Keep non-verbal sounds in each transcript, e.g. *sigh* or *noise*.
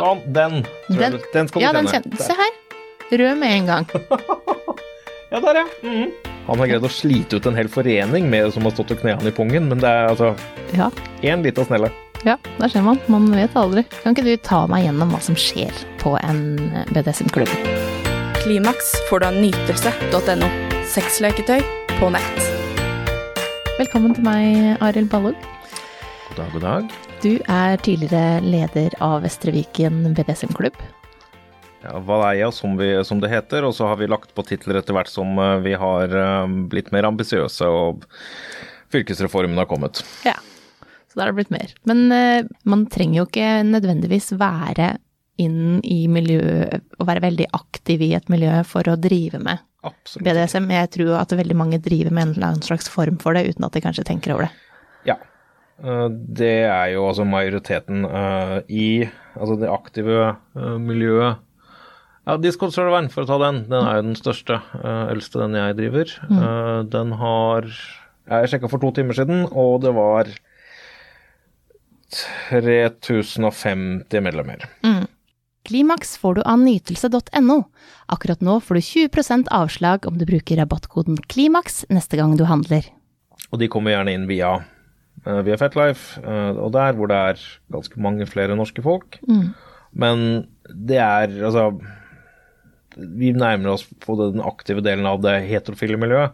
Sånn, den. Den, du- den skal du ja, den kjenne. kjenner Se her. Rød med en gang. *laughs* Ja, der, ja. Mhm. Han har greid å slite ut en hel forening med som har stått og knærne i pungen, men det er altså Ja, én lita snelle. ja, der ser man. Man vet aldri. Kan ikke du ta meg gjennom hva som skjer på en BDSM-klubb? Klimaks får du av nytelse.no. Sexleketøy på nett. Velkommen til meg, Arild Ballog. God dag, god dag. Du er tidligere leder av Vestre Viken BDSM-klubb. Ja, Valeia, som, vi, som det heter, og så har vi lagt på titler etter hvert som eh, vi har eh, blitt mer ambisiøse og fylkesreformen har kommet. Ja. Så da har det blitt mer. Men eh, man trenger jo ikke nødvendigvis være inn i miljøet og være veldig aktiv i et miljø for å drive med Absolutt. BDSM. Jeg tror at veldig mange driver med en eller annen slags form for det, uten at de kanskje tenker over det. Eh, Det er jo altså majoriteten uh, i altså det aktive uh, miljøet. Ja, Discord Serveren, for å ta den, den er jo den største, uh, eldste den jeg driver. Eh, Den har Jeg sjekka for to timer siden, og det var 3050 medlemmer. Klimaks får du av nytelse.no. Akkurat nå får du 20% avslag om du bruker rabattkoden KLIMAKS neste gang du handler. Og de kommer gjerne inn via, via Fetlife, eh, og der hvor det er ganske mange flere norske folk. Men det er altså Vi nærmer oss på den aktive delen av det heterofile miljøet.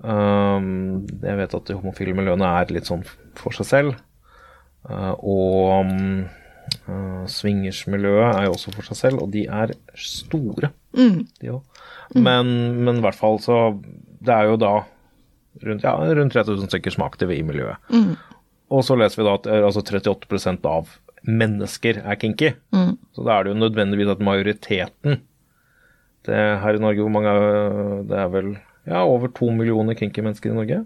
Um, jeg vet at de homofile miljøene er litt sånn for seg selv. Uh, og uh, swingersmiljøet er jo også for seg selv, og de er store, de òg. Men, men i hvert fall så Det er jo da rundt, ja, rundt 3000 stykker som er aktive i miljøet. Og så leser vi da at eh, altså 38% av mennesker er kinky. Så da er det jo nødvendigvis at majoriteten det her i Norge, hvor mange er- Det er vel ja, over to millioner kinky mennesker i Norge.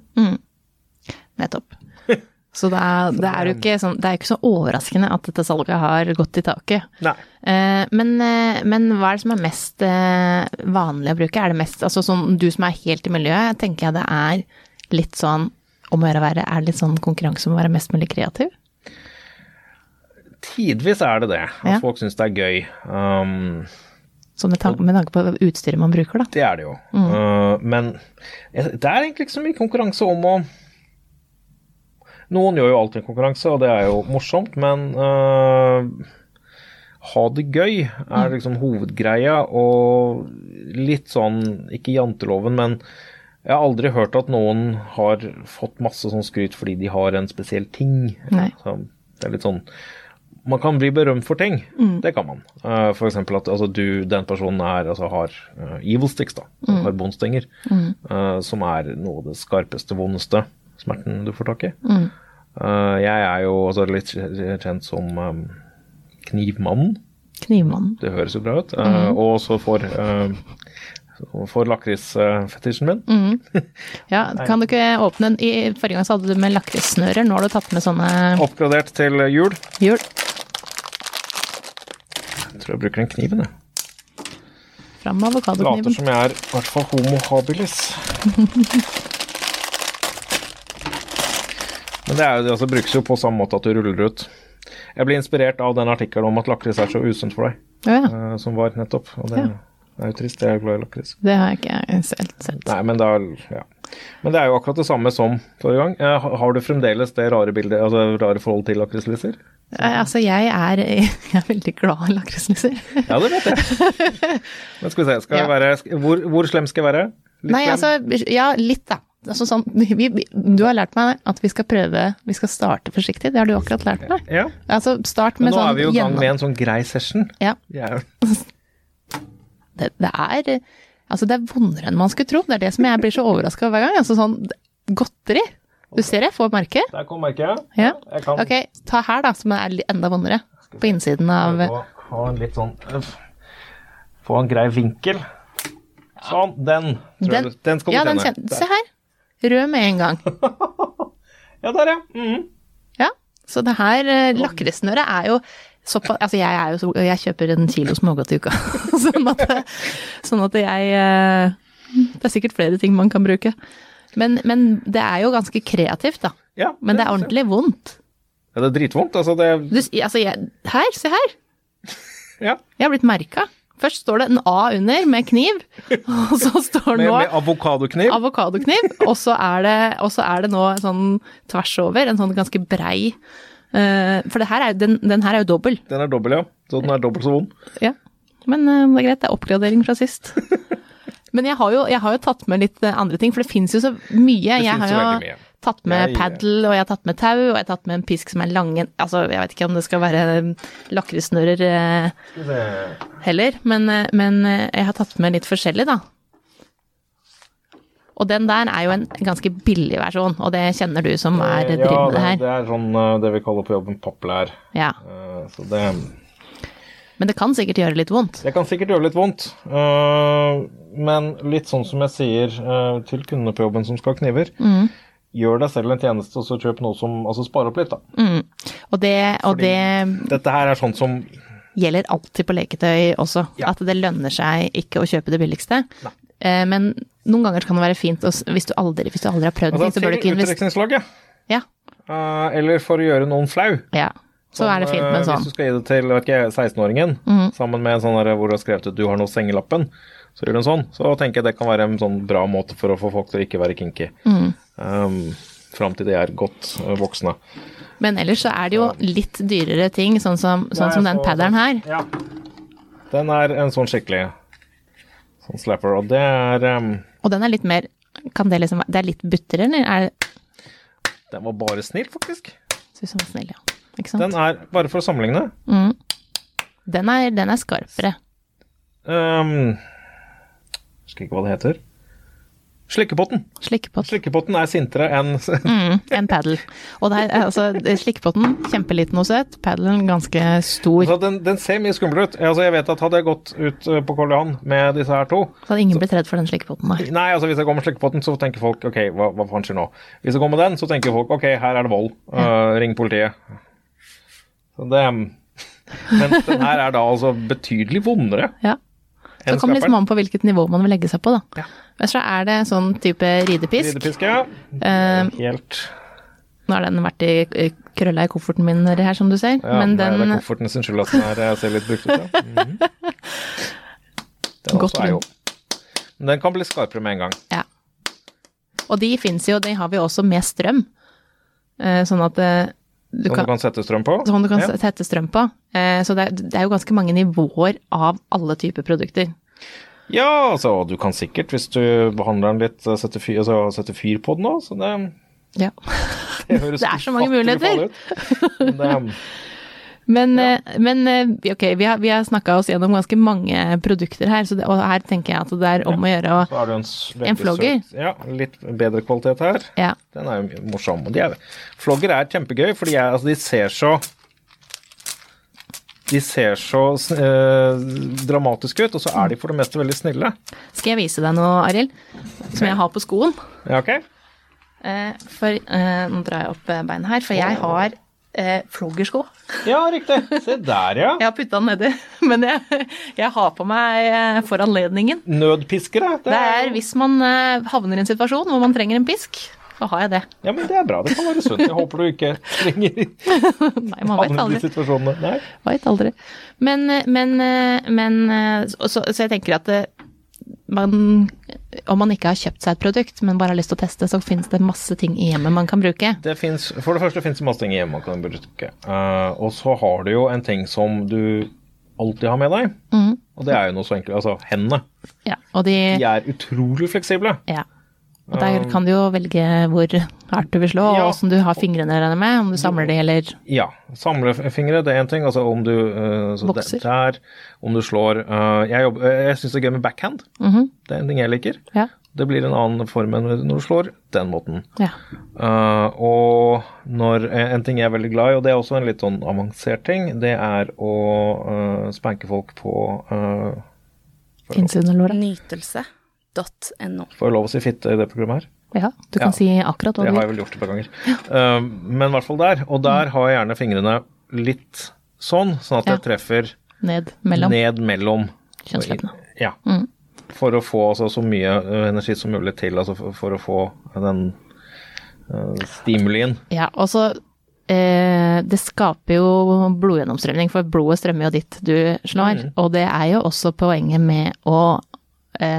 Nettopp. *laughs* Så det er, det er jo sånn, det er ikke så overraskende at dette salget har gått i taket. Nei. Eh, men, eh, men hva er det som er mest eh, vanlig å bruke? Er det mest, altså sånn, Du som er helt i miljøet, tenker jeg det er litt sånn om å gjøre å være, er det litt sånn konkurranse om å være mest mulig kreativ? Tidvis er det det. At Ja. folk syns det er gøy. Um, Sånn med tanke, med tanke på utstyret man bruker, da. Det er det jo. Uh, men det er egentlig ikke så mye konkurranse om å Noen gjør jo alltid en konkurranse, og det er jo morsomt, men uh, ha det gøy er liksom hovedgreia, og litt sånn, ikke janteloven, men jeg har aldri hørt at noen har fått masse sånn skryt fordi de har en spesiell ting. Det er litt sånn man kan bli berømt for ting. Det kan man. Uh, for eksempel at altså, du, den personen er, altså, har uh, evil sticks, da. Har båndstenger. uh, som er noe av det skarpeste, vondeste smerten du får tak i. Uh, jeg er jo altså, litt kjent som um, knivmannen. Knivmannen. Det høres jo bra ut. Uh, Og så for, uh, for lakrisfetisjen min. *laughs* Ja, kan du ikke åpne den? I forrige gang så hadde du med lakrissnører, nå har du tatt med sånne Oppgradert til jul. hjul. Jeg tror jeg bruker den kniven, jeg. Fram med Later som jeg er i hvert fall homo habilis. *laughs* Men det, er, det altså, brukes jo på samme måte at du ruller ut. Jeg ble inspirert av den artikkelen om at lakris er så usunt for deg, Ja, ja. eh, som var nettopp. Og det er jo trist, jeg er glad i lakris. Det har jeg ikke selv sett. Nei, men, da, ja. men det er jo akkurat det samme som forrige gang. Eh, Har du fremdeles det rare bildet, altså rare forhold til lakrislisser? Eh, Altså, jeg er, *laughs* jeg er veldig glad i lakrislisser. Ja, det vet jeg. *laughs* Men skal vi se, skal Ja. være, hvor, hvor slem skal jeg være? Litt Nei, slem? altså, ja, litt da. Altså, sånn, vi, du har lært meg at vi skal prøve, vi skal starte forsiktig. Det har du akkurat lært meg. Ja. Altså, start med sånn nå sånn er vi jo i gang med en sånn grei session. Ja, er jo *laughs* det, det er Altså, det er vondere enn man skulle tro. Det er det som jeg blir så overraska over hver gang. Altså sånn godteri. Du ser jeg får merke. Der kom merket. Ja. Jeg kan Ok, ta her, da, som er enda vondere. På innsiden av Få en litt sånn øff, Få en grei vinkel. Sånn. Den. Den- jeg, den skal du Ja, den kjenne. Se her. Rød med en gang. *laughs* Ja, der, ja. Mhm. Ja. Så det her lakrissnøret er jo såpass Altså, jeg så Jeg kjøper en kilo smågodt i uka. *laughs* sånn, at, sånn at jeg eh, Det er sikkert flere ting man kan bruke. Men, men det er jo ganske kreativt, da. ja Men det er ordentlig vondt. Ja, det er dritvondt. Altså, det Du, altså, jeg, her, se her. Ja. Jeg har blitt merka. Først står det en A under med kniv, *laughs* og så står det nå med avokadokniv. avokadokniv, og så er det, og så er det nå sånn tvers over, en sånn ganske brei For det her er, den, den her er jo dobbel. Den er dobbel, ja. Så den er dobbelt så vond. Ja. Men eh, det er greit, det er oppgradering fra sist. *laughs* Men jeg har, jo, jeg har jo tatt med litt eh, andre ting, for det fins jo så mye. jeg har jo mye. tatt med paddle, og jeg har tatt med tau, og jeg har tatt med en pisk som er lang Altså, jeg vet ikke om det skal være lakrissnører eh, heller, men, eh, men eh, jeg har tatt med litt forskjellig, da. Og den der er jo en ganske billig versjon, og det kjenner du som er ja, driver med det her. det er sånn eh, det vi kaller på jobben populær. Ja. Eh, Så det, Men det kan sikkert gjøre litt vondt. det kan sikkert gjøre litt vondt. Eh, Men litt sånn som jeg sier eh, til kundene på jobben som skal ha kniver, Mm. gjør deg selv en tjeneste og så kjøp noe som Altså spar opp litt, da. Mm. Og, det, og det Dette her er sånt som gjelder alltid på leketøy også, Ja. at det lønner seg ikke å kjøpe det billigste. Nei. Men noen ganger kan det være fint, å hvis du aldri, hvis du aldri har prøvd Altså ting, så bør du ikke investere. utdrikningslaget. Ja, Uh, Eller for å gjøre noen flau. ja. Så er det fint med en eh, sånn. Hvis du skal gi det til vet ikke, 16-åringen, sammen med en sånn der hvor du har skrevet ut 'du har noe sengelappen', så gjør du en sånn. Så tenker jeg det kan være en sånn bra måte for å få folk til å ikke være kinky. Mm. Um, Fram til de er godt eh, voksne. Men ellers så er det jo litt dyrere ting, sånn som, sånn som den padderen her. Ja. Den er en sånn skikkelig sånn slapper, og det er um, Og den er litt mer Kan det liksom Det er litt buttere, eller? Er det Den var bare snill, faktisk. Syns den var snill, ja. Ikke sant? Den er, bare for å sammenligne Mm. Den er, den er skarpere. um, Husker ikke hva det heter. Slikkepotten. Slikkepotten. Slikkepotten er sintere enn *laughs* Mm, en paddle. Og det er, altså, slikkepotten, kjempeliten og søt. Paddelen ganske stor. Altså, den, den ser mye skumlere ut. Altså, jeg vet at hadde jeg gått ut eh, på Karl Johan med disse her to Så hadde ingen blitt redd for den slikkepotten der. Nei, altså hvis jeg går med slikkepotten, så tenker folk ok, hva, hva faen skjer nå? Hvis jeg går med den, så tenker folk ok, her er det vold. Eh, ring politiet. Så det *laughs* Men den her er da altså betydelig vondere Ja. Det kommer skarperen. an på hvilket nivå man vil legge seg på, da. Ja. Men så er det sånn type ridepisk. Ridepisk, ja. Uh, Helt nå har den vært i i krølla i kofferten min her, som du ser. Ja, men nei, den det er kofferten sin skyld at den her eh, ser litt brukt ut, ja. *laughs* Mhm. Den Godt er jo Men Den kan bli skarpere med en gang. Ja. Og de fins jo, de har vi også med strøm. Uh, Sånn at du Som kan, du kan sette strøm på. sånn du kan Ja. sette strøm på. Eh, Så det er, det er jo ganske mange nivåer av alle typer produkter. Ja, altså, du kan sikkert, hvis du behandler den litt, eh, sette fyr, altså, sette fyr på den òg, så det, Ja. *laughs* det høres *laughs* Det er så mange muligheter. ut. Det, Men, ja. men eh, ok, vi har, vi har snakka oss gjennom ganske mange produkter her, så det, og her tenker jeg at det er om å gjøre å så en, En flogger. søt- Ja, litt bedre kvalitet her. Ja. Den er jo morsom. Og de er, flogger er kjempegøy, fordi jeg, altså, de ser så De ser så eh, dramatiske ut, og så er de for det meste veldig snille. Skal jeg vise deg noe, Arild? Som jeg har på skoen. Ja, ok? Eh, For eh, Nå drar jeg opp beina beinet her, for jeg har eh, floggersko. Ja, riktig. Se der, ja. *laughs* Jeg har putta den nedi, *laughs* men jeg, jeg har på meg eh, for anledningen. Nødpiskere. Det er hvis man eh, havner i en situasjon hvor man trenger en pisk, så har jeg det. Ja, men det er bra. Det kan være sunt. Jeg håper du ikke trenger *laughs* Nei, man vet i aldri. situasjonene. Nei. Vet aldri. Men, eh, men, men så, så jeg tenker at det, man, om man ikke har kjøpt seg et produkt, men bare har lyst til å teste, så finnes det masse ting i hjemmet man kan bruke. Det finnes, for det første finnes det masse ting hjemme man kan bruke. Uh, og så har du jo en ting som du alltid har med deg, mm. og det er jo noe så enkelt. Altså hendene. Ja, de, De er utrolig fleksible. ja. Og der kan du jo velge hvor hardt du vil slå, og Ja. åssen du har fingrene dine med, om du samler de eller Ja. Samlefingre, det er én ting. Altså om du eh, så Bokser. det- Der, om du slår eh, Jeg, jobber- eh, jeg syns det er gøy med backhand. Mhm. Det er en ting jeg liker. Ja. Det blir en annen form enn når du slår den måten. ja. Uh, og når, en ting jeg er veldig glad i, og det er også en litt sånn avansert ting, det er å uh, spanke folk på uh, Innsiden Nytelse.no. Får jeg lov å si fitte i det programmet her? Ja, du kan Ja. si akkurat hva Det har jeg vel gjort et par ganger. Eh, men i hvert fall der. Og der har jeg gjerne fingrene litt sånn, sånn at Ja. jeg treffer Ned mellom ned mellom kjønnsleppene. Ja. Mm. For å få altså, så mye eh, energi som mulig til, altså for, for å få den uh, stimulien. Ja, og så eh, det skaper jo blodgjennomstrømning, for blodet strømmer jo dit du slår. Og det er jo også poenget med å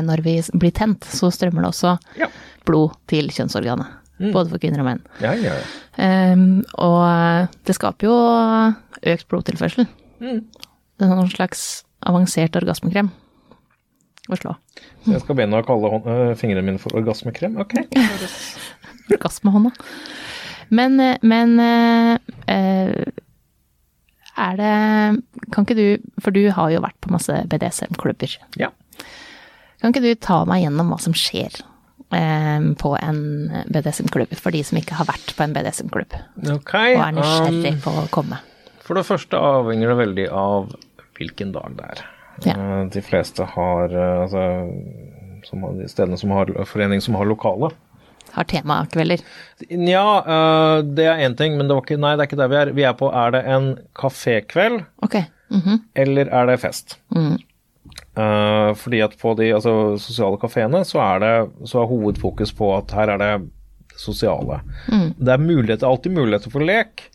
Når vi blir tent, så strømmer det også Ja. blod til kjønnsorganet. Både for kvinner og menn. Ja, ja. Ehm, og det skaper jo økt blodtilførsel. Det er noen slags avansert orgasmekrem å slå. Så jeg skal begynne å kalle hånd, øh, fingrene mine for orgasmekrem? Ok. *laughs* Orgasmehånda. Men, eh, men øh, eh, er det Kan ikke du, for du har jo vært på masse BDSM-klubber. Ja. Kan ikke du ta meg gjennom hva som skjer eh, på en BDSM-klubb, for de som ikke har vært på en BDSM-klubb okay, og er nysgjerrig um, på å komme? For det første avhenger det veldig av hvilken dag det er. Ja. Eh, De fleste har eh, altså, som har, de stedene som har forening som har lokale. Har temakvelder. Nja, det er én ting, men det, var ikke, nei, det er ikke der vi er. Vi er på er det en kafékveld, okay. mm -hmm. eller er det fest? mm, Eh, fordi at på de altså, sosiale kafeene så er det så er hovedfokus på at her er det sosiale. mm. Det er muligheter, alltid muligheter for lek,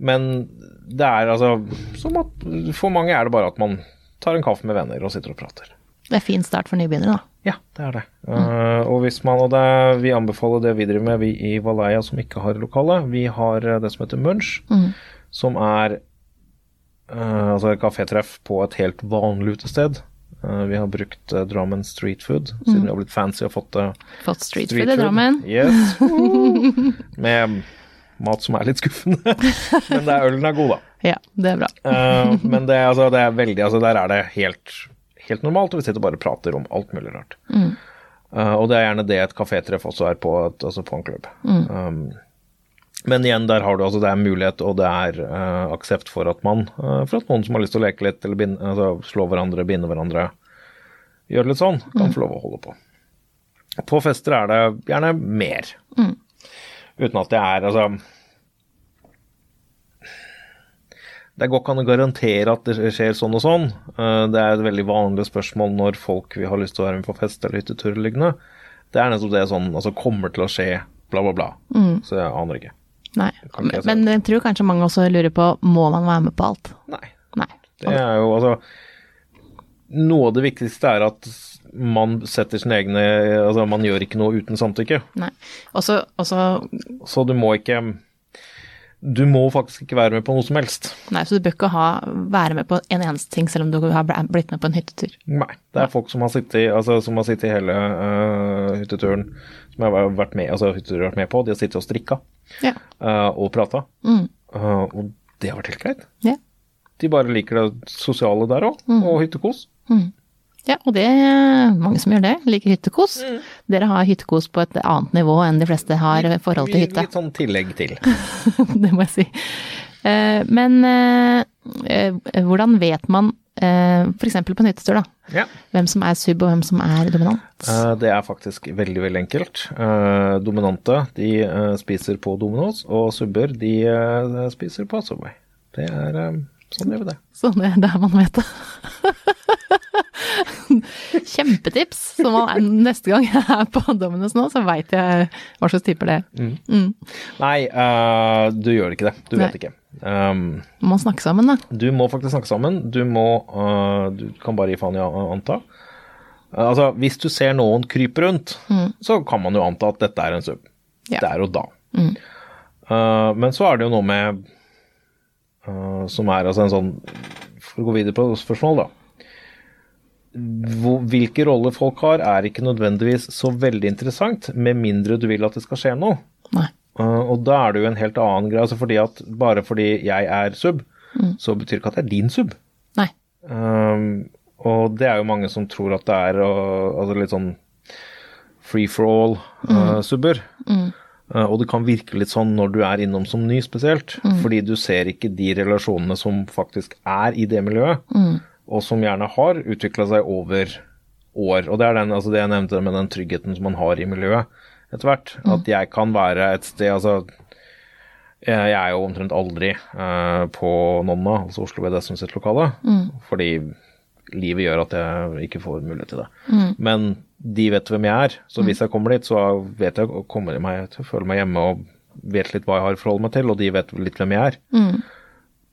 men det er altså som at For mange er det bare at man tar en kaffe med venner og sitter og prater. Det er fin start for nybegynnere, da. Ja, det er det. Eh, og hvis man, og det, vi anbefaler det vi driver med, vi i Valleia som ikke har lokale. Vi har eh, det som heter Munch, Mm. som er uh, altså et kafétreff på et helt vanlig utested. Eh, vi har brukt uh, Drammen Street Food, siden vi har blitt fancy og fått uh, Fått street food i Drammen. Yes. *laughs* Med mat som er litt skuffende. *laughs* Men det er, ølen er god, da. Ja, det er bra. uh, *laughs* men det, altså, det er veldig altså, Der er det helt, helt normalt, og vi sitter bare og prater om alt mulig rart. Mm. Uh, og det er gjerne det et kafétreff også er på, et, altså på en klubb. Mm. Um, men igjen, der har du altså det er mulighet, og det er uh, aksept for at man uh, For at noen som har lyst til å leke litt, eller binde, altså, slå hverandre, binde hverandre, gjøre litt sånn, kan få lov å holde på. På fester er det gjerne mer. Mm. Uten at det er altså Det går ikke an å garantere at det skjer sånn og sånn. Uh, Det er et veldig vanlig spørsmål når folk vil ha lyst til å være med på fest eller hyttetur eller lignende. Det er nettopp det sånn altså kommer til å skje, bla, bla, bla. Så jeg aner ikke. Nei. si. Men jeg tror kanskje mange også lurer på må man være med på alt. Nei. Nei. Det er jo altså Noe av det viktigste er at man setter sine egne Altså man gjør ikke noe uten samtykke. Nei. Også, også Så du må ikke Du må faktisk ikke være med på noe som helst. Nei, så du bør ikke ha, være med på en eneste ting selv om du har blitt med på en hyttetur. Nei. Det er folk som har sittet, altså, som har sittet i hele uh, hytteturen, som jeg har vært med, altså, har vært med på. De har sittet og strikka Ja. uh, og prata. Mm. Uh, og det har vært helt greit. Ja. De bare liker det sosiale der òg, og hyttekos. ja, og det er mange som gjør det. Liker hyttekos. Dere har hyttekos på et annet nivå enn de fleste har i forhold til hytte. Litt sånn tillegg til. *laughs* det må jeg si. Uh, Men hvordan vet man, eh, f.eks. på en hyttetur, da, Ja. hvem som er sub og hvem som er dominant? Eh, Det er faktisk veldig veldig enkelt. Eh, Dominante de eh, spiser på Dominos, og subber de eh, spiser på Subway. Det er eh, sånn gjør vi det. Sånn er det man vet det. *laughs* *laughs* Kjempetips! Så man neste gang jeg er på Dominus nå, så veit jeg hva slags typer det er. Mm. Nei, uh, du gjør ikke det. Du Nei. vet ikke. Um, må snakke sammen, da. du må faktisk snakke sammen. Du må uh, Du kan bare gi faen i å anta. Uh, altså, hvis du ser noen krype rundt, så kan man jo anta at dette er en sub. Ja. Der og da. Eh, men så er det jo noe med Som er altså en sånn For å gå videre på spørsmål, da. Hvilke roller folk har, er ikke nødvendigvis så veldig interessant, med mindre du vil at det skal skje noe. Nei. Eh, og da er det jo en helt annen greie. Altså fordi at bare fordi jeg er sub, så betyr ikke at det er din sub. Nei. Um, og det er jo mange som tror at det er uh, altså litt sånn free for all-subber. Uh, og det kan virke litt sånn når du er innom som ny spesielt, fordi du ser ikke de relasjonene som faktisk er i det miljøet, og som gjerne har utvikla seg over år. Og det er den, altså det jeg nevnte med den tryggheten som man har i miljøet etter hvert. At jeg kan være et sted altså jeg er jo omtrent aldri eh, på Nonna, altså Oslo BDSM sitt lokale, fordi livet gjør at jeg ikke får mulighet til det. Men de vet hvem jeg er, så hvis jeg kommer dit, så vet jeg kommer de meg til å føle meg hjemme og vet litt hva jeg har å forholde meg til, og de vet litt hvem jeg er. Mm.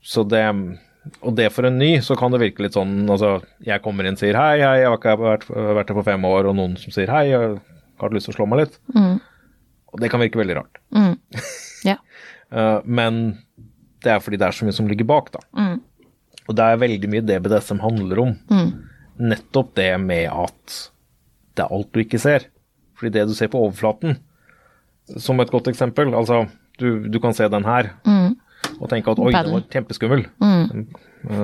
Så det Og det for en ny, så kan det virke litt sånn Altså, jeg kommer inn og sier hei, hei, jeg har ikke vært, vært her på fem år, og noen som sier hei, jeg har lyst til å slå meg litt. Og det kan virke veldig rart. *laughs* Ja. Eh, men det er fordi det er så mye som ligger bak, da. Og det er veldig mye det BDSM handler om. Nettopp det med at det er alt du ikke ser. Fordi det du ser på overflaten, som et godt eksempel, altså du, du kan se den her og tenke at oi, den var kjempeskummel, den,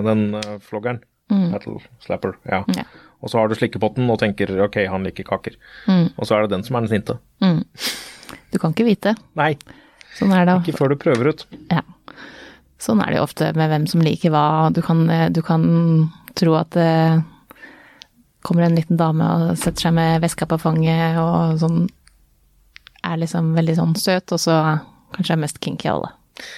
den eh, floggeren. Battle slapper, ja. Ja. Og så har du slikkepotten og tenker ok, han liker kaker. Og så er det den som er den sinte. Du kan ikke vite. Nei, Sånn er det. ikke før du prøver ut. Ja. Sånn er det jo ofte med hvem som liker hva. Du kan, du kan tro at det kommer en liten dame og setter seg med veska på fanget og sånn er liksom veldig sånn søt, og så kanskje er mest kinky av alle.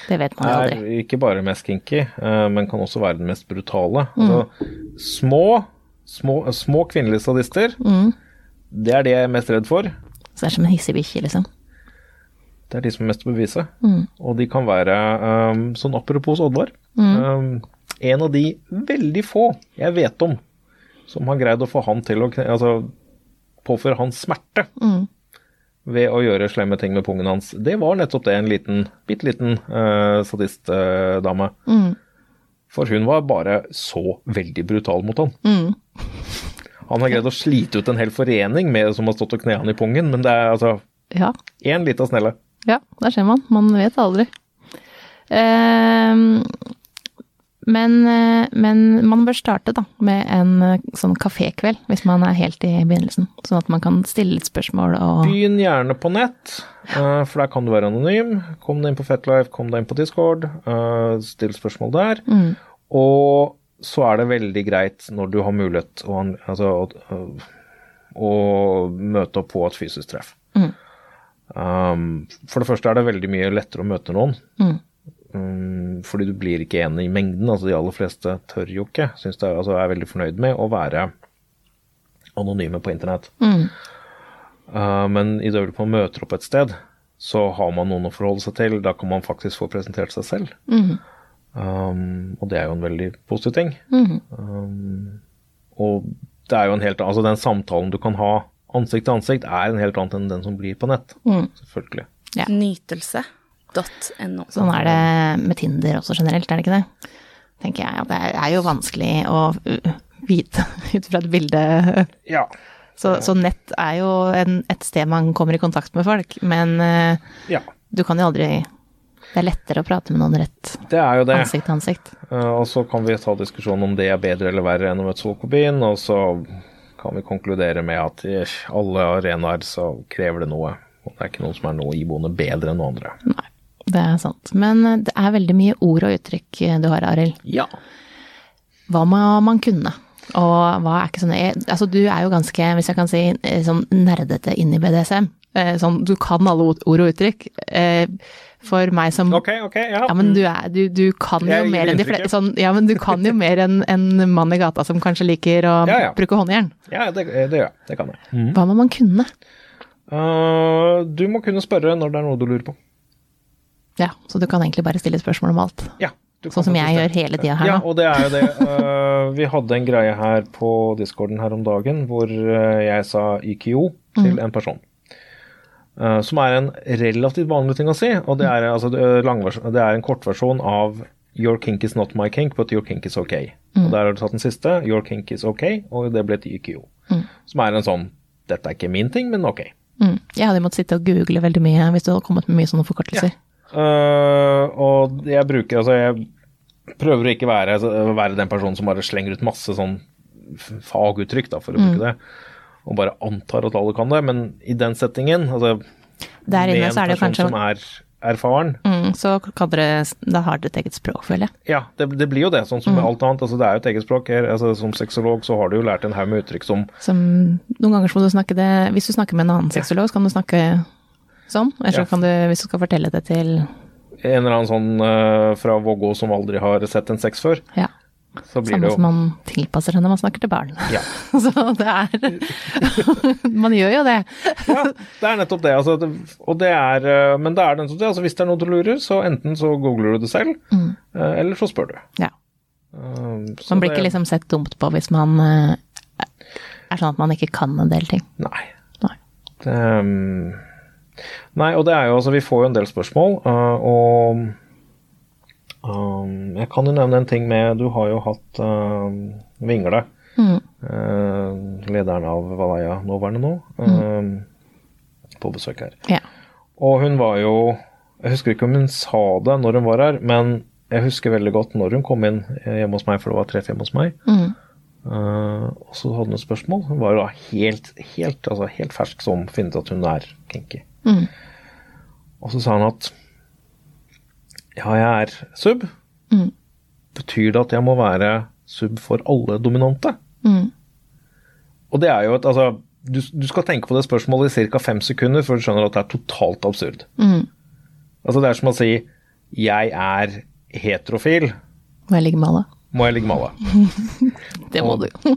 Det vet man jo er aldri. ikke bare mest kinky, eh, men kan også være den mest brutale. Altså, små, små, små kvinnelige sadister, det er det jeg er mest redd for. Så det er som en hissig bikkje, liksom. Det er de som er mest å bevise. Og de kan være, um, sånn apropos Oddvar, um, en av de veldig få jeg vet om som har greid å få han til å altså, påføre han smerte ved å gjøre slemme ting med pungen hans, det var nettopp det, en liten, bitte liten uh, sadistdame. For hun var bare så veldig brutal mot han. Han har greid å slite ut en hel forening med som har stått og knea han i pungen, men det er altså Ja, én lita snelle. ja, der ser man. Man vet aldri. Ehm, men, eh, men man bør starte da med en eh, sånn kafékveld, hvis man er helt i begynnelsen. Sånn at man kan stille litt spørsmål og Begynn gjerne på nett, eh, for der kan du være anonym. Kom deg inn på Fetlife, kom deg inn på Discord, still spørsmål der. Og så er det veldig greit når du har mulighet å, altså, å, å møte opp på et fysisk treff. Um, for det første er det veldig mye lettere å møte noen. Um, fordi du blir ikke enig i mengden. altså De aller fleste tør jo ikke. Synes det er, altså, er veldig fornøyd med å være anonyme på internett. Uh, men i det øyeblikket man møter opp et sted, så har man noen å forholde seg til. Da kan man faktisk få presentert seg selv. Um, og det er jo en veldig positiv ting. Um, og det er jo en helt Altså den samtalen du kan ha ansikt til ansikt, er en helt annen enn den som blir på nett. Selvfølgelig. Ja. Nytelse.no. Sånn er det med Tinder også generelt, er det ikke det? Tenker jeg. Det er jo vanskelig å vite *laughs* ut fra et bilde. Ja. Så, så nett er jo en, et sted man kommer i kontakt med folk, men uh, ja. du kan jo aldri Det er lettere å prate med noen rett Det er jo det. ansikt til ansikt. Uh, og så kan vi ta diskusjonen om det er bedre eller verre enn å møte Solkobin, og så kan vi konkludere med at i alle arenaer så krever det noe. Og det er ikke noen som er noe iboende bedre enn noen andre. Nei, det er sant. Men uh, det er veldig mye ord og uttrykk uh, du har, Arild. Ja. Hva må man kunne? Og hva er ikke sånn jeg- Altså, du er jo ganske, hvis jeg kan si, eh, sånn nerdete inn i BDSM. Eh, Sånn, du kan alle ord ord og uttrykk. Eh, For meg som Ok, ok, ja. Ja, men du, er, du, du kan jo mer enn de fleste sånn, Ja, men du kan jo mer enn en mann i gata som kanskje liker å Ja, ja. bruke håndjern. Ja, det, det gjør jeg. Det kan jeg. Hva må man kunne? Uh, du må kunne spørre når det er noe du lurer på. Ja, så du kan egentlig bare stille spørsmål om alt. Ja. Sånn som jeg gjør hele tida her Ja, nå. og det er jo det. Uh, vi hadde en greie her på discorden her om dagen hvor uh, jeg sa IKO til Mm. en person. Uh, som er en relativt vanlig ting å si, og det er, altså, det er, er en kortversjon av Your kink is not my kink, but your kink is okay. Mm. Og der har du tatt den siste, Your kink is okay, og det ble til IKO. Som er en sånn Dette er ikke min ting, men ok. Mm. Jeg hadde måttet sitte og google veldig mye hvis du hadde kommet med mye sånne forkortelser. Uh, og jeg bruker altså jeg prøver å ikke være, altså, være den personen som bare slenger ut masse sånn faguttrykk, da, for å bruke det. Og bare antar at alle kan det. Men i den settingen, altså Der inne så er det kanskje som er erfaren, mm, Så kan dere Da har dere et eget språk, føler jeg. ja, det, det blir jo det. Sånn som Mm. med alt annet. altså Det er jo et eget språk. her, altså Som sexolog så har du jo lært en haug med uttrykk som Som Noen ganger så må du snakke det Hvis du snakker med en annen sexolog, så kan du snakke sånn. Eller så kan du, hvis du skal fortelle det til en eller annen sånn uh, fra Vågå som aldri har sett en sex før. Ja. så blir Samme det som man tilpasser seg når man snakker til barn. Ja. *laughs* Så det er *laughs* Man gjør jo det. Ja, det er nettopp det. Altså, og det er, eh, men det er nettopp det. Altså, hvis det er noe du lurer, så enten så googler du det selv, eh, eller så spør du. Ja. Eh, så Man blir det- ikke liksom sett dumt på hvis man er sånn at man ikke kan en del ting. Nei. Nei. Det, um, nei, og det er jo altså Vi får jo en del spørsmål, uh, og um, Jeg kan jo nevne en ting med Du har jo hatt um, Vingle, Mm. uh, lederen av Valaya nåværende nå, um, på besøk her. Ja. Og hun var jo Jeg husker ikke om hun sa det når hun var her, men jeg husker veldig godt når hun kom inn hjemme hos meg, for det var treff hjemme hos meg. Mm. Uh, og så hadde hun et spørsmål. Hun var jo da helt, helt, altså helt fersk som finnet at hun er kinky. Mm. Og så sa hun at ja, jeg er sub. Mm. Betyr det at jeg må være sub for alle dominante? Mm. Og det er jo et Altså, du, du skal tenke på det spørsmålet i ca. fem sekunder før du skjønner at det er totalt absurd. Mm. Altså, det er som å si jeg er heterofil. Må jeg ligge med alle? Må jeg ligge med alle? *laughs* Det må Og- du jo. *laughs*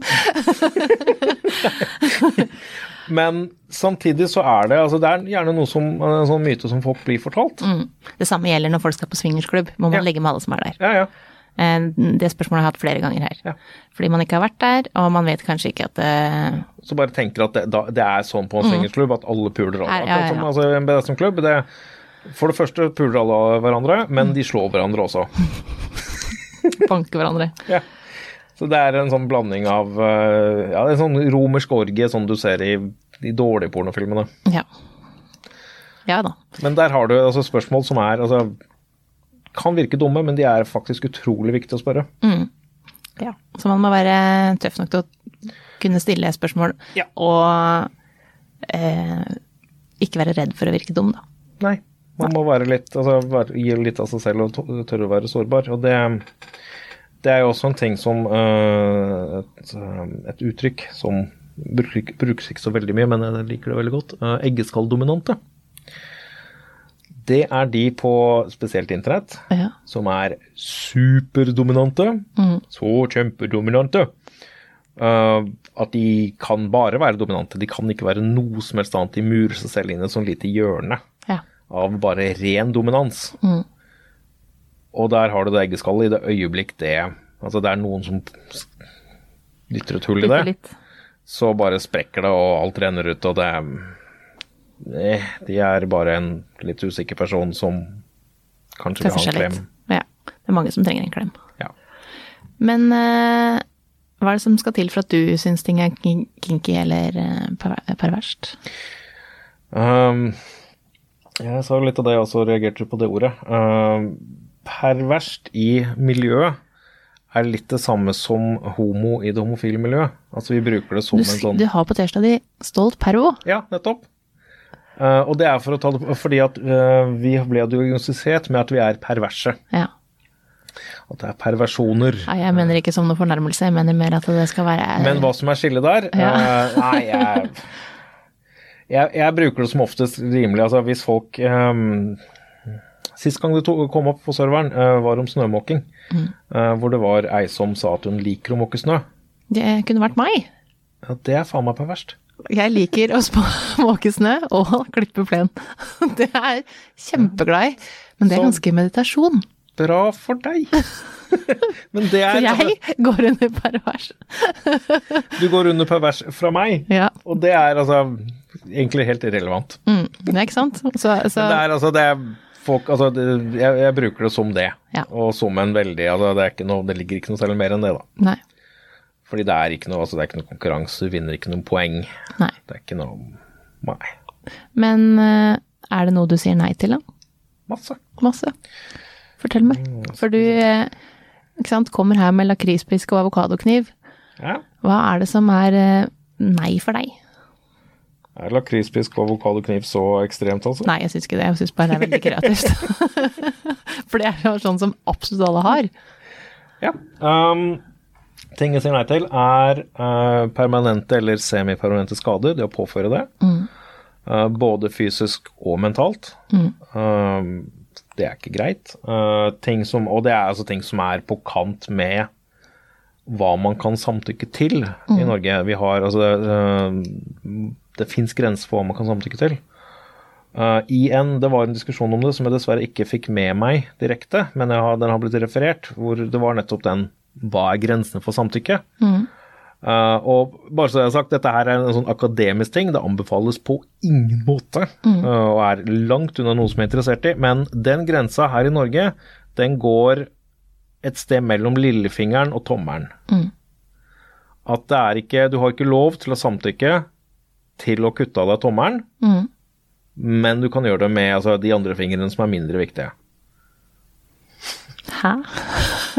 Men samtidig så er det altså det er gjerne noe som, en sånn myte som folk blir fortalt. Mm. Det samme gjelder når folk skal på swingersklubb. Må man Ja. ligge med alle som er der. Ja, ja. Eh, Det spørsmålet har jeg hatt flere ganger her. Ja. Fordi man ikke har vært der, og man vet kanskje ikke at det Så bare tenker at det, da, det er sånn på en swingersklubb at alle puler alle. Ja, ja, altså, en BDSM-klubb. det For det første puler alle hverandre, men de slår hverandre også. *laughs* banker hverandre. Ja. Så det er en sånn blanding av eh, Ja, en sånn romersk orgie som du ser i de dårlige pornofilmene. Ja. Ja da. Men der har du altså spørsmål som er altså kan virke dumme, men de er faktisk utrolig viktige å spørre. Ja. Så man må være tøff nok til å kunne stille spørsmål, Ja. og eh, ikke være redd for å virke dum, da. Nei. Man må være litt, altså, være, gi litt av seg selv og tørre å være sårbar. Og det, det er jo også en ting som uh, et, øh, et uttrykk som bruk, brukes ikke så veldig mye, men jeg liker det veldig godt. Uh, Eggeskalldominante. Det er de på spesielt internett Ja. som er superdominante. Så kjempedominante. Uh, at de kan bare være dominante. De kan ikke være noe som helst annet. De murer seg selv inn i et sånt lite hjørne ja. av bare ren dominans. Mm. Og der har du det eggeskallet i det øyeblikk det Altså det er noen som dytter et hull i det, litt. så bare sprekker det, og alt renner ut, og det eh, De er bare en litt usikker person som kanskje vil ha en klem. Ja. Det er mange som trenger en klem. Ja. Men eh, hva er det som skal til for at du syns ting er kinky eller eh, perverst? Um, jeg sa jo litt av det, jeg også reagerte på det ordet. Um, perverst i miljøet er litt det samme som homo i det homofile miljøet. Altså vi bruker det som Du, en sånn du har på T-skjorta di 'stolt pervo'. Ja, nettopp. Uh, og det er for det, fordi at uh, vi ble diagnostisert med at vi er perverse. Ja. At det er perversjoner. Nei, jeg mener ikke som noe fornærmelse, jeg mener mer at det skal være Men hva som er skillet der Ja. uh, Nei, jeg, *laughs* jeg Jeg bruker det som oftest rimelig. Altså hvis folk um, Sist gang det kom opp på serveren, uh, var om snømåking. Uh, hvor det var ei som sa at hun liker å måke snø. Det kunne vært meg. Ja, det er faen meg perverst. Jeg liker å *laughs* måke snø og klippe plen. *laughs* Det er kjempeglad i. Men det er ganske meditasjon. Bra for deg. *laughs* Men det Så er jeg går under pervers. Du går under pervers fra meg. Ja. Og det er altså egentlig helt irrelevant. Mm, det er ikke sant? Så, så Men det er altså det er folk Altså, det, jeg, jeg bruker det som det. Ja. Og som en veldig altså det, er ikke noe, det ligger ikke noe særlig mer enn det, da. Nei. Fordi det er ikke noe, altså det er ikke noe konkurranse, du vinner ikke noen poeng. Nei. Det er ikke noe Nei. Men eh, er det noe du sier nei til, da? Masse. Masse. Fortell meg. For du eh, ikke sant, kommer her med lakrispisk og avokadokniv. Ja. Hva er det som er eh, nei for deg? Er lakrispisk og avokadokniv så ekstremt, altså? Nei, jeg syns ikke det. Jeg syns bare det er veldig kreativt. *laughs* For det er jo sånn som absolutt alle har. Ja. Um, ting jeg sier nei til, er uh, permanente eller semipermanente skader. Det å påføre det. Eh, både fysisk og mentalt. Um, det er ikke greit. Eh, ting som, og det er altså ting som er på kant med hva man kan samtykke til i Norge. Vi har altså Det fins grenser for hva man kan samtykke til. Uh, I en, Det var en diskusjon om det som jeg dessverre ikke fikk med meg direkte, men jeg har, den har blitt referert, hvor det var nettopp den Hva er grensene for samtykke? Eh, og bare så jeg har sagt, dette her er en sånn akademisk ting. Det anbefales på ingen måte, eh, og er langt unna noe som er interessert i. Men den grensa her i Norge, den går et sted mellom lillefingeren og tommelen. At det er ikke Du har ikke lov til å samtykke til å kutte av deg tommelen, men du kan gjøre det med altså, de andre fingrene som er mindre viktige. Hæ?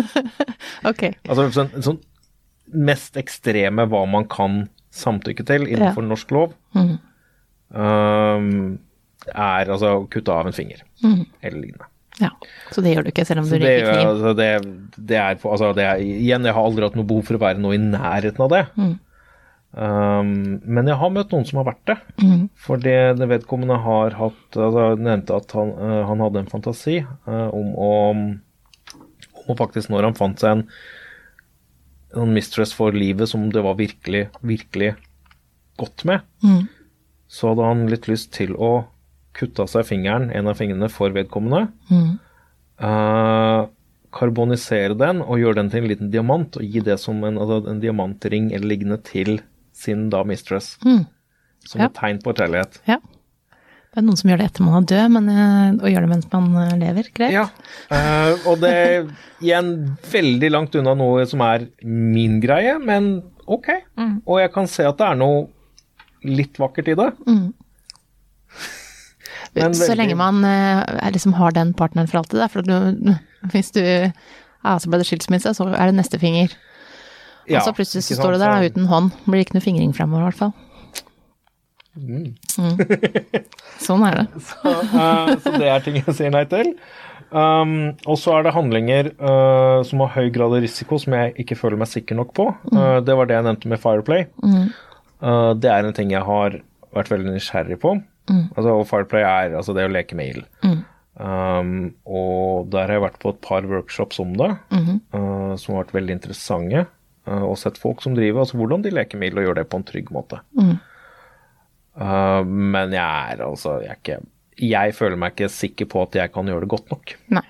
*laughs* ok. Altså sånn, sånn mest ekstreme hva man kan samtykke til innenfor norsk lov, um, er altså å kutte av en finger, eller lignende. Ja. Så det gjør du ikke, selv om du røyker kniv? altså, det, det er altså, det er, Igjen, jeg har aldri hatt noe behov for å være noe i nærheten av det. Um, men jeg har møtt noen som har vært det. For det, det vedkommende har hatt altså, jeg Nevnte at han, uh, han hadde en fantasi uh, om å om faktisk, når han fant seg en, en mistress for livet som det var virkelig, virkelig godt med, så hadde han litt lyst til å kutte av seg fingeren, en av fingrene for vedkommende. eh, karbonisere den og gjøre den til en liten diamant, og gi det som en, altså en diamantring eller liggende til sin da mistress. Som Ja. et tegn på hotellighet. Ja. Det er noen som gjør det etter man er død, men eh, å gjøre det mens man eh, lever, greit. Ja, uh, og det er igjen veldig langt unna noe som er min greie, men ok. Og jeg kan se at det er noe litt vakkert i det. Men Så lenge man er liksom har den partneren for alltid, da. For du, hvis du Ja, så ble det skilsmisse, så er det neste finger. Ja, og så plutselig så står du der da, uten hånd. Blir ikke noe fingring fremover, i hvert fall. Mm. *laughs* sånn er det. *laughs* Eh, så det er ting jeg sier nei til. Um, og så er det handlinger uh, som har høy grad av risiko, som jeg ikke føler meg sikker nok på. Uh, det var det jeg nevnte med Fireplay. Eh, det er en ting jeg har vært veldig nysgjerrig på. Altså, og Fireplay er altså det å leke med ild. Um, og der har jeg vært på et par workshops om det, eh, som har vært veldig interessante. Eh, og sett folk som driver, altså hvordan de leker med ild og gjør det på en trygg måte. Eh, men jeg er altså jeg, er ikke, jeg føler meg ikke sikker på at jeg kan gjøre det godt nok. Nei.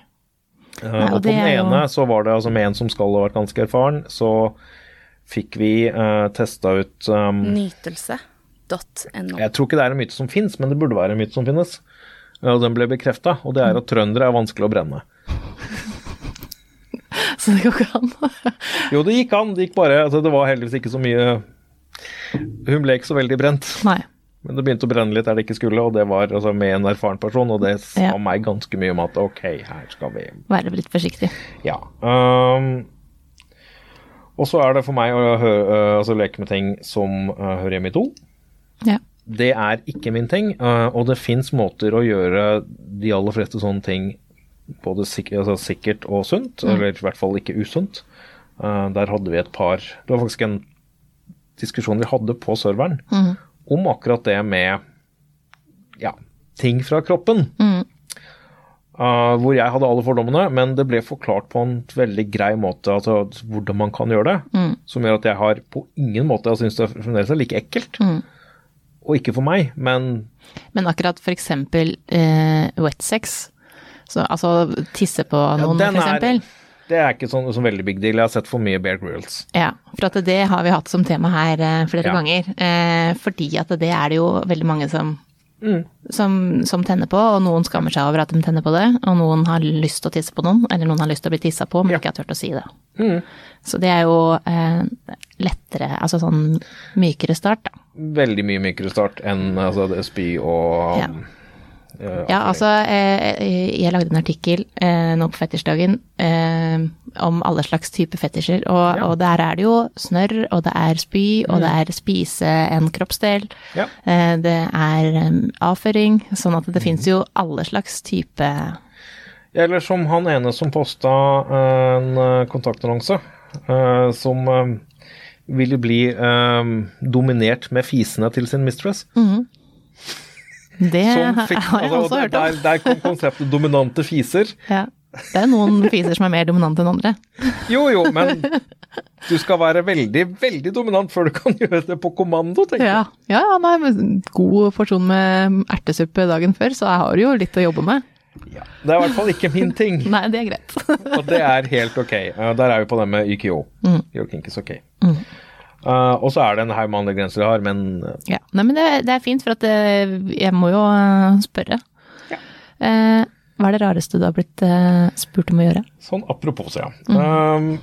Eh, Nei, og og på den ene jo- så var det altså med en som skal ha vært ganske erfaren, så fikk vi uh, testa ut um, Nytelse.no. Jeg tror ikke det er en myte som fins, men det burde være en myte som finnes. Og den ble bekrefta, og det er at trøndere er vanskelig å brenne. Så det går ikke an. Jo, det gikk an, det gikk bare altså, Det var heldigvis ikke så mye Hun ble ikke så veldig brent. Nei. Men det begynte å brenne litt der det ikke skulle, og det var altså, med en erfaren person, og det sa Ja. meg ganske mye om at ok, her skal vi Være litt forsiktig. Ja. Um, og så er det for meg å høre, altså leke med ting som uh, hører hjemme i to. Ja. Det er ikke min ting, uh, og det fins måter å gjøre de aller fleste sånne ting både sik altså sikkert og sunt, eller i hvert fall ikke usunt. Uh, der hadde vi et par Det var faktisk en diskusjon vi hadde på serveren om akkurat det med ja, ting fra kroppen. Uh, hvor jeg hadde alle fordommene, men det ble forklart på en veldig grei måte altså, hvordan man kan gjøre det. Som gjør at jeg har på ingen måte Jeg syns det fremdeles er like ekkelt. Og ikke for meg, men Men akkurat eksempel eh, wet sex, så, altså tisse på noen, ja, eksempel. det er ikke sånn, sånn veldig big deal. Jeg har sett for mye Bear Grylls. Ja, for at det har vi hatt som tema her eh, flere Ja. ganger. Eh, fordi at det er det jo veldig mange som, Mm. som, som tenner på, og noen skammer seg over at de tenner på det, og noen har lyst til å tisse på noen, eller noen har lyst til å bli tissa på, men Ja. ikke har turt å si det. Mm. Så det er jo eh, lettere, altså sånn mykere start, da. Veldig mye mykere start enn altså, spy og Ja. Eh, Ja, altså, eh, jeg lagde en artikkel eh, nå på fetisjdagen eh, om alle slags typer fetisjer, og, Ja. og der er det jo snørr, og det er spy, og det er spise en kroppsdel, Ja. eh, det er eh, avføring, sånn at det finnes jo alle slags type Eller som han ene som posta en eh, kontaktannonse, eh, som eh, ville bli eh, dominert med fisene til sin mistress. Det fikk, har jeg altså, også hørt om. der, der kom konseptet dominante fiser. Ja. Det er noen fiser som er mer dominante enn andre. Jo, jo, men du skal være veldig, veldig dominant før du kan gjøre det på kommando, tenker jeg. Ja, ja, ja nei, god porsjon med ertesuppe dagen før, så jeg har jo litt å jobbe med. Ja. Det er i hvert fall ikke min ting, *laughs* Nei, det er greit. og det er helt ok. Der er vi på det med YKO. Mm. Your kink is ok. Uh, og så er det en haug med andre grenser jeg har, men uh, Ja, nei, men det, det er fint, for at det, jeg må jo eh, spørre. Ja. Uh, hva er det rareste du har blitt uh, spurt om å gjøre? sånn apropos, ja. Um,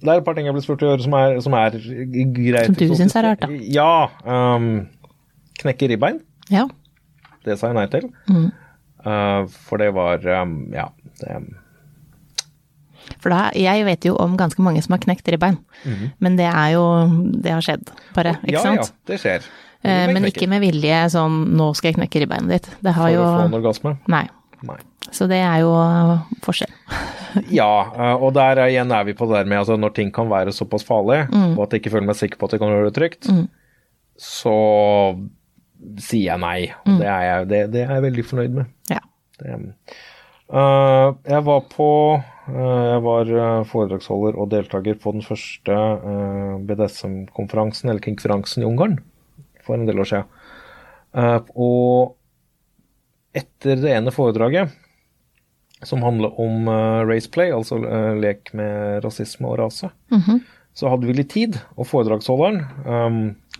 det er et par ting jeg har blitt spurt om å gjøre som er, som er greit. Som du synes er rart, da? Ja. Um, knekke ribbein. Ja. Det sa jeg nei til. Mm. Uh, for det var um, Ja. Det, For da, jeg vet jo om ganske mange som har knekt ribbein, men det er jo Det har skjedd, bare, ikke ja, sant? ja, det skjer. Eh, men ikke med vilje sånn 'nå skal jeg knekke ribbeinet ditt'. Det har For jo å få en orgasme. Nei. Nei. Så det er jo forskjell. *laughs* Ja, uh, og der er, igjen er vi på det der med altså, når ting kan være såpass farlig, Mm. og at jeg ikke føler meg sikker på at jeg kan gjøre det trygt, så sier jeg nei. Mm. Det, er jeg, det, det er jeg veldig fornøyd med. Ja. Det, uh, jeg var på Jeg var uh, foredragsholder og deltaker på den første uh, BDSM-konferansen, eller konferansen i Ungarn, for en del år siden. Og etter det ene foredraget, som handler om race raceplay, altså lek med rasisme og rase, så hadde vi litt tid, og foredragsholderen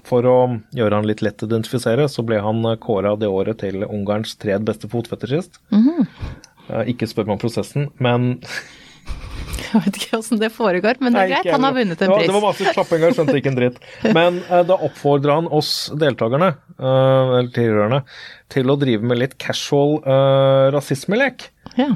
For å gjøre han litt lett å identifisere, så ble han kåra det året til Ungarns tredje beste fotfetisjist. -hmm. ikke spør meg om prosessen, men *laughs* *laughs* Jeg vet ikke åssen det foregår, men det er greit. Han har vunnet en pris. Ja. Det var masse klapping jeg skjønte ikke en dritt. Men eh, da oppfordra han oss deltakerne, eh, eller tilhørerne, til å drive med litt casual eh, rasismelek. Ja.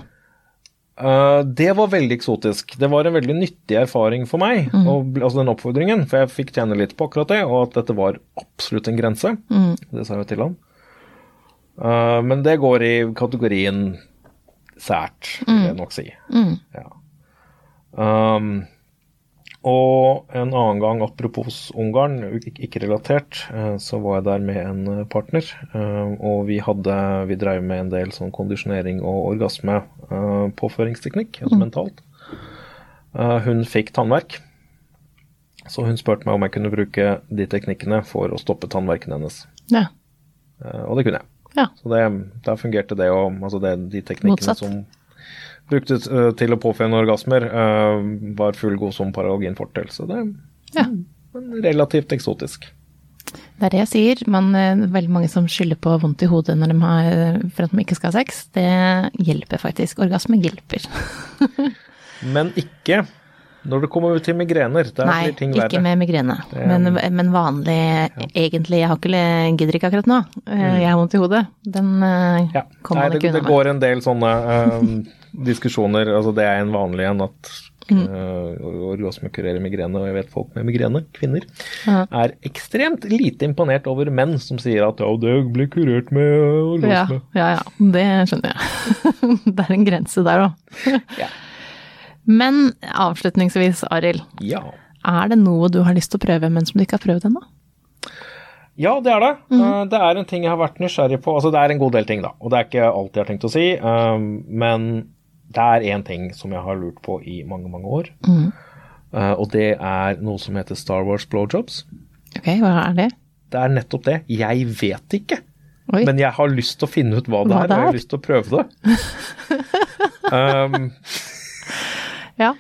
Eh, det var veldig eksotisk. Det var en veldig nyttig erfaring for meg, og, altså den oppfordringen, for jeg fikk tjene litt på akkurat det, og at dette var absolutt en grense. Det sa jeg til han. Uh, men det går i kategorien sært, vil jeg nok si. Ja. Um, og en annen gang, apropos Ungarn, ikke, relatert, eh, så var jeg der med en eh, partner. eh, og vi hadde Vi drev med en del sånn kondisjonering og orgasmepåføringsteknikk, altså mentalt. Eh, hun fikk tannverk, så hun spurte meg om jeg kunne bruke de teknikkene for å stoppe tannverken hennes. ja. Og det kunne jeg. Ja. Så det, da fungerte det og altså det, de teknikkene Motsatt. som bruktes eh, til å påføre orgasmer, eh, var fullgod som paralgin fortel. Så det er ja. relativt eksotisk. Det er det jeg sier. Man, eh, veldig mange som skylder på vondt i hodet de har, for at de ikke skal ha sex. Det hjelper faktisk. Orgasme hjelper. *laughs* Men ikke når det kommer til migrener. Der Nei, blir ting ikke med migrene. Det- Men, men vanlig, egentlig. Jeg har ikke, gidder ikke akkurat nå. Eh, Jeg har vondt i hodet. Den Mm. Ja. kommer Nei, man det, ikke unna med. går en del sånne diskusjoner. Altså det er en vanlig en at Mm. uh, orgasme kurerer migrene, og jeg vet folk med migrene, kvinner, Ja. er ekstremt lite imponert over menn som sier at ja, det blir kurert med orgasme. Ja, ja, ja. Det skjønner jeg. *laughs* det er en grense der òg. *laughs* Ja. Men avslutningsvis, Arild. Ja. Er det noe du har lyst til å prøve, men som du ikke har prøvd ennå? Ja, det er det. Mm. Eh, det er en ting jeg har vært nysgjerrig på. Altså, det er en god del ting, da. Og det er ikke alt jeg har tenkt å si. eh, men det er én ting som jeg har lurt på i mange, mange år. Mm. Uh, og det er noe som heter Star Wars blowjobs. Ok, hva er det? Det er nettopp det. Jeg vet ikke. Oi. Men jeg har lyst til å finne ut hva det Hva er, og jeg har lyst til å prøve det. *laughs* um, Ja.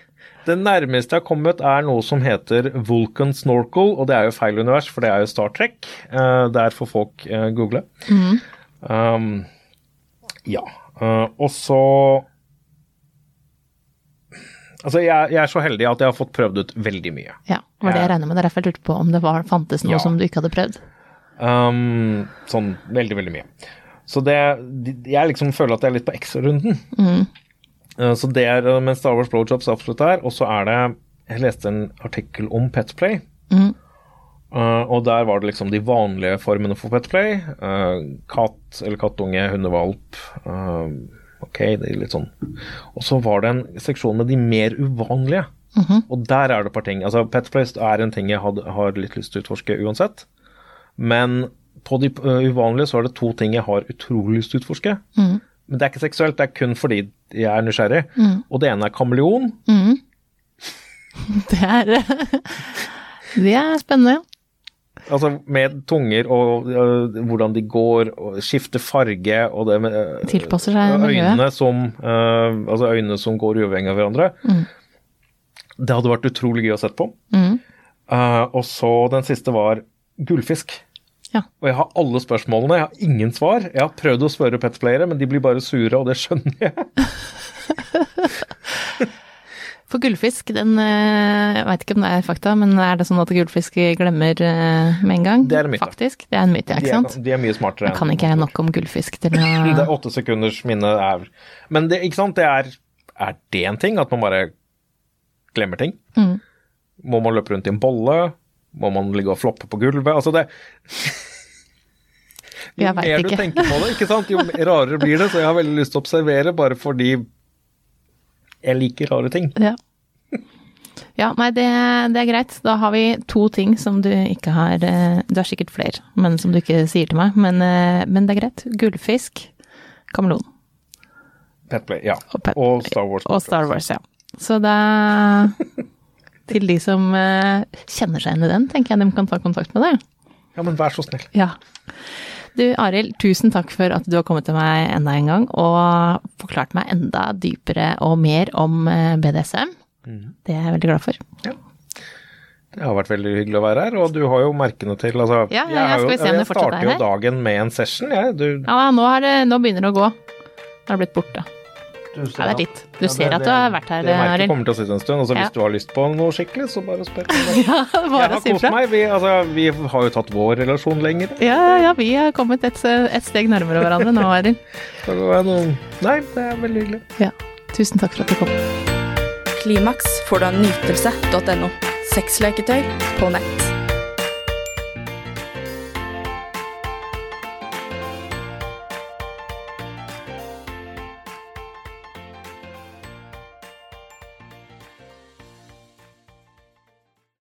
det nærmeste jeg har kommet, er noe som heter Vulcan Snorkel, og det er jo feil univers, for det er jo Star Trek. Uh, der får folk uh, google. Um, ja. Uh, og så Altså, jeg, jeg er så heldig at jeg har fått prøvd ut veldig mye. ja. Var det jeg regner med. Det er derfor jeg lurte på om det var, fantes noe Ja. som du ikke hadde prøvd. Um, sånn veldig, veldig mye. Så det Jeg liksom føler at jeg er litt på ekstrarunden. Uh, så det er mens Star Wars Blowjobs absolutt er. Og så er det Jeg leste en artikkel om Petplay. Mm. Uh, og der var det liksom de vanlige formene for Petplay. Uh, katt eller kattunge, hundevalp. Uh, ok, det er litt sånn. Og så var det en seksjon med de mer uvanlige. Og der er det et par ting. Altså, Pet Placed er en ting jeg had, har litt lyst til å utforske uansett. Men på de uh, uvanlige så er det to ting jeg har utrolig lyst til å utforske. Men det er ikke seksuelt, det er kun fordi jeg er nysgjerrig. Og det ene er kameleon. Mm. *laughs* Det er *laughs* Det er spennende. Altså med tunger og uh, hvordan de går, og skifter farge og det med uh, Tilpasser seg miljøet. øynene som, uh, altså øynene som går uavhengig av hverandre. Det hadde vært utrolig gøy å sette på. Mm. Og så den siste var gullfisk. Ja. Og jeg har alle spørsmålene, jeg har ingen svar. Jeg har prøvd å spørre petplayere, men de blir bare sure, og det skjønner jeg. *laughs* For gullfisk, den eh, Jeg veit ikke om det er fakta, men er det sånn at gullfisk glemmer eh, med en gang? Det er en myte. Faktisk. Det er en myte, De ikke er, sant? de er mye smartere. Da kan ikke jeg nok om gullfisk til å *laughs* Det er åtte sekunders minne er Men det, ikke sant, det er Er det en ting? At man bare glemmer ting? Mm. Må man løpe rundt i en bolle? Må man ligge og floppe på gulvet? Altså det Jo mer du tenker på det, ikke sant, jo rarere blir det. Så jeg har veldig lyst til å observere, bare fordi jeg liker rare ting. Ja. Ja, nei, det, det er greit. Da har vi to ting som du ikke har eh, Du har sikkert flere, men som du ikke sier til meg. Men, eh, men det er greit. Gullfisk, kameleon Petplay, ja. Og pet- Og Star Wars. og Star Wars, ja. Så da *laughs* Til de som eh, kjenner seg igjen i den, tenker jeg de kan ta kontakt med deg. Ja, men vær så snill. Ja. Du Arild, tusen takk for at du har kommet til meg enda en gang og forklart meg enda dypere og mer om BDSM. BDSM. Det er jeg veldig glad for. Det har vært veldig hyggelig å være her, og du har jo merkene til altså, Ja, ja, jeg ja, jo- Jeg er starter jo dagen med en session, jeg. Du, Ja, nå, er det, nå begynner det å gå. Nå er det blitt borte. Du Ja, det er litt. Du Ja, ser det- at du har vært her, Det merket Arild. kommer til å sitte en stund, og så Ja. hvis du har lyst på noe skikkelig, så bare spør. *laughs* Ja, Jeg bare har si kost meg. Vi, altså, vi har jo tatt vår relasjon lenger. Ja, ja, vi har kommet et, et steg nærmere hverandre nå, Arild. *laughs* Nei, det er veldig hyggelig. Ja. Tusen takk for at du kom. Klimaks får du av nytelse.no. Sexleketøy på nett.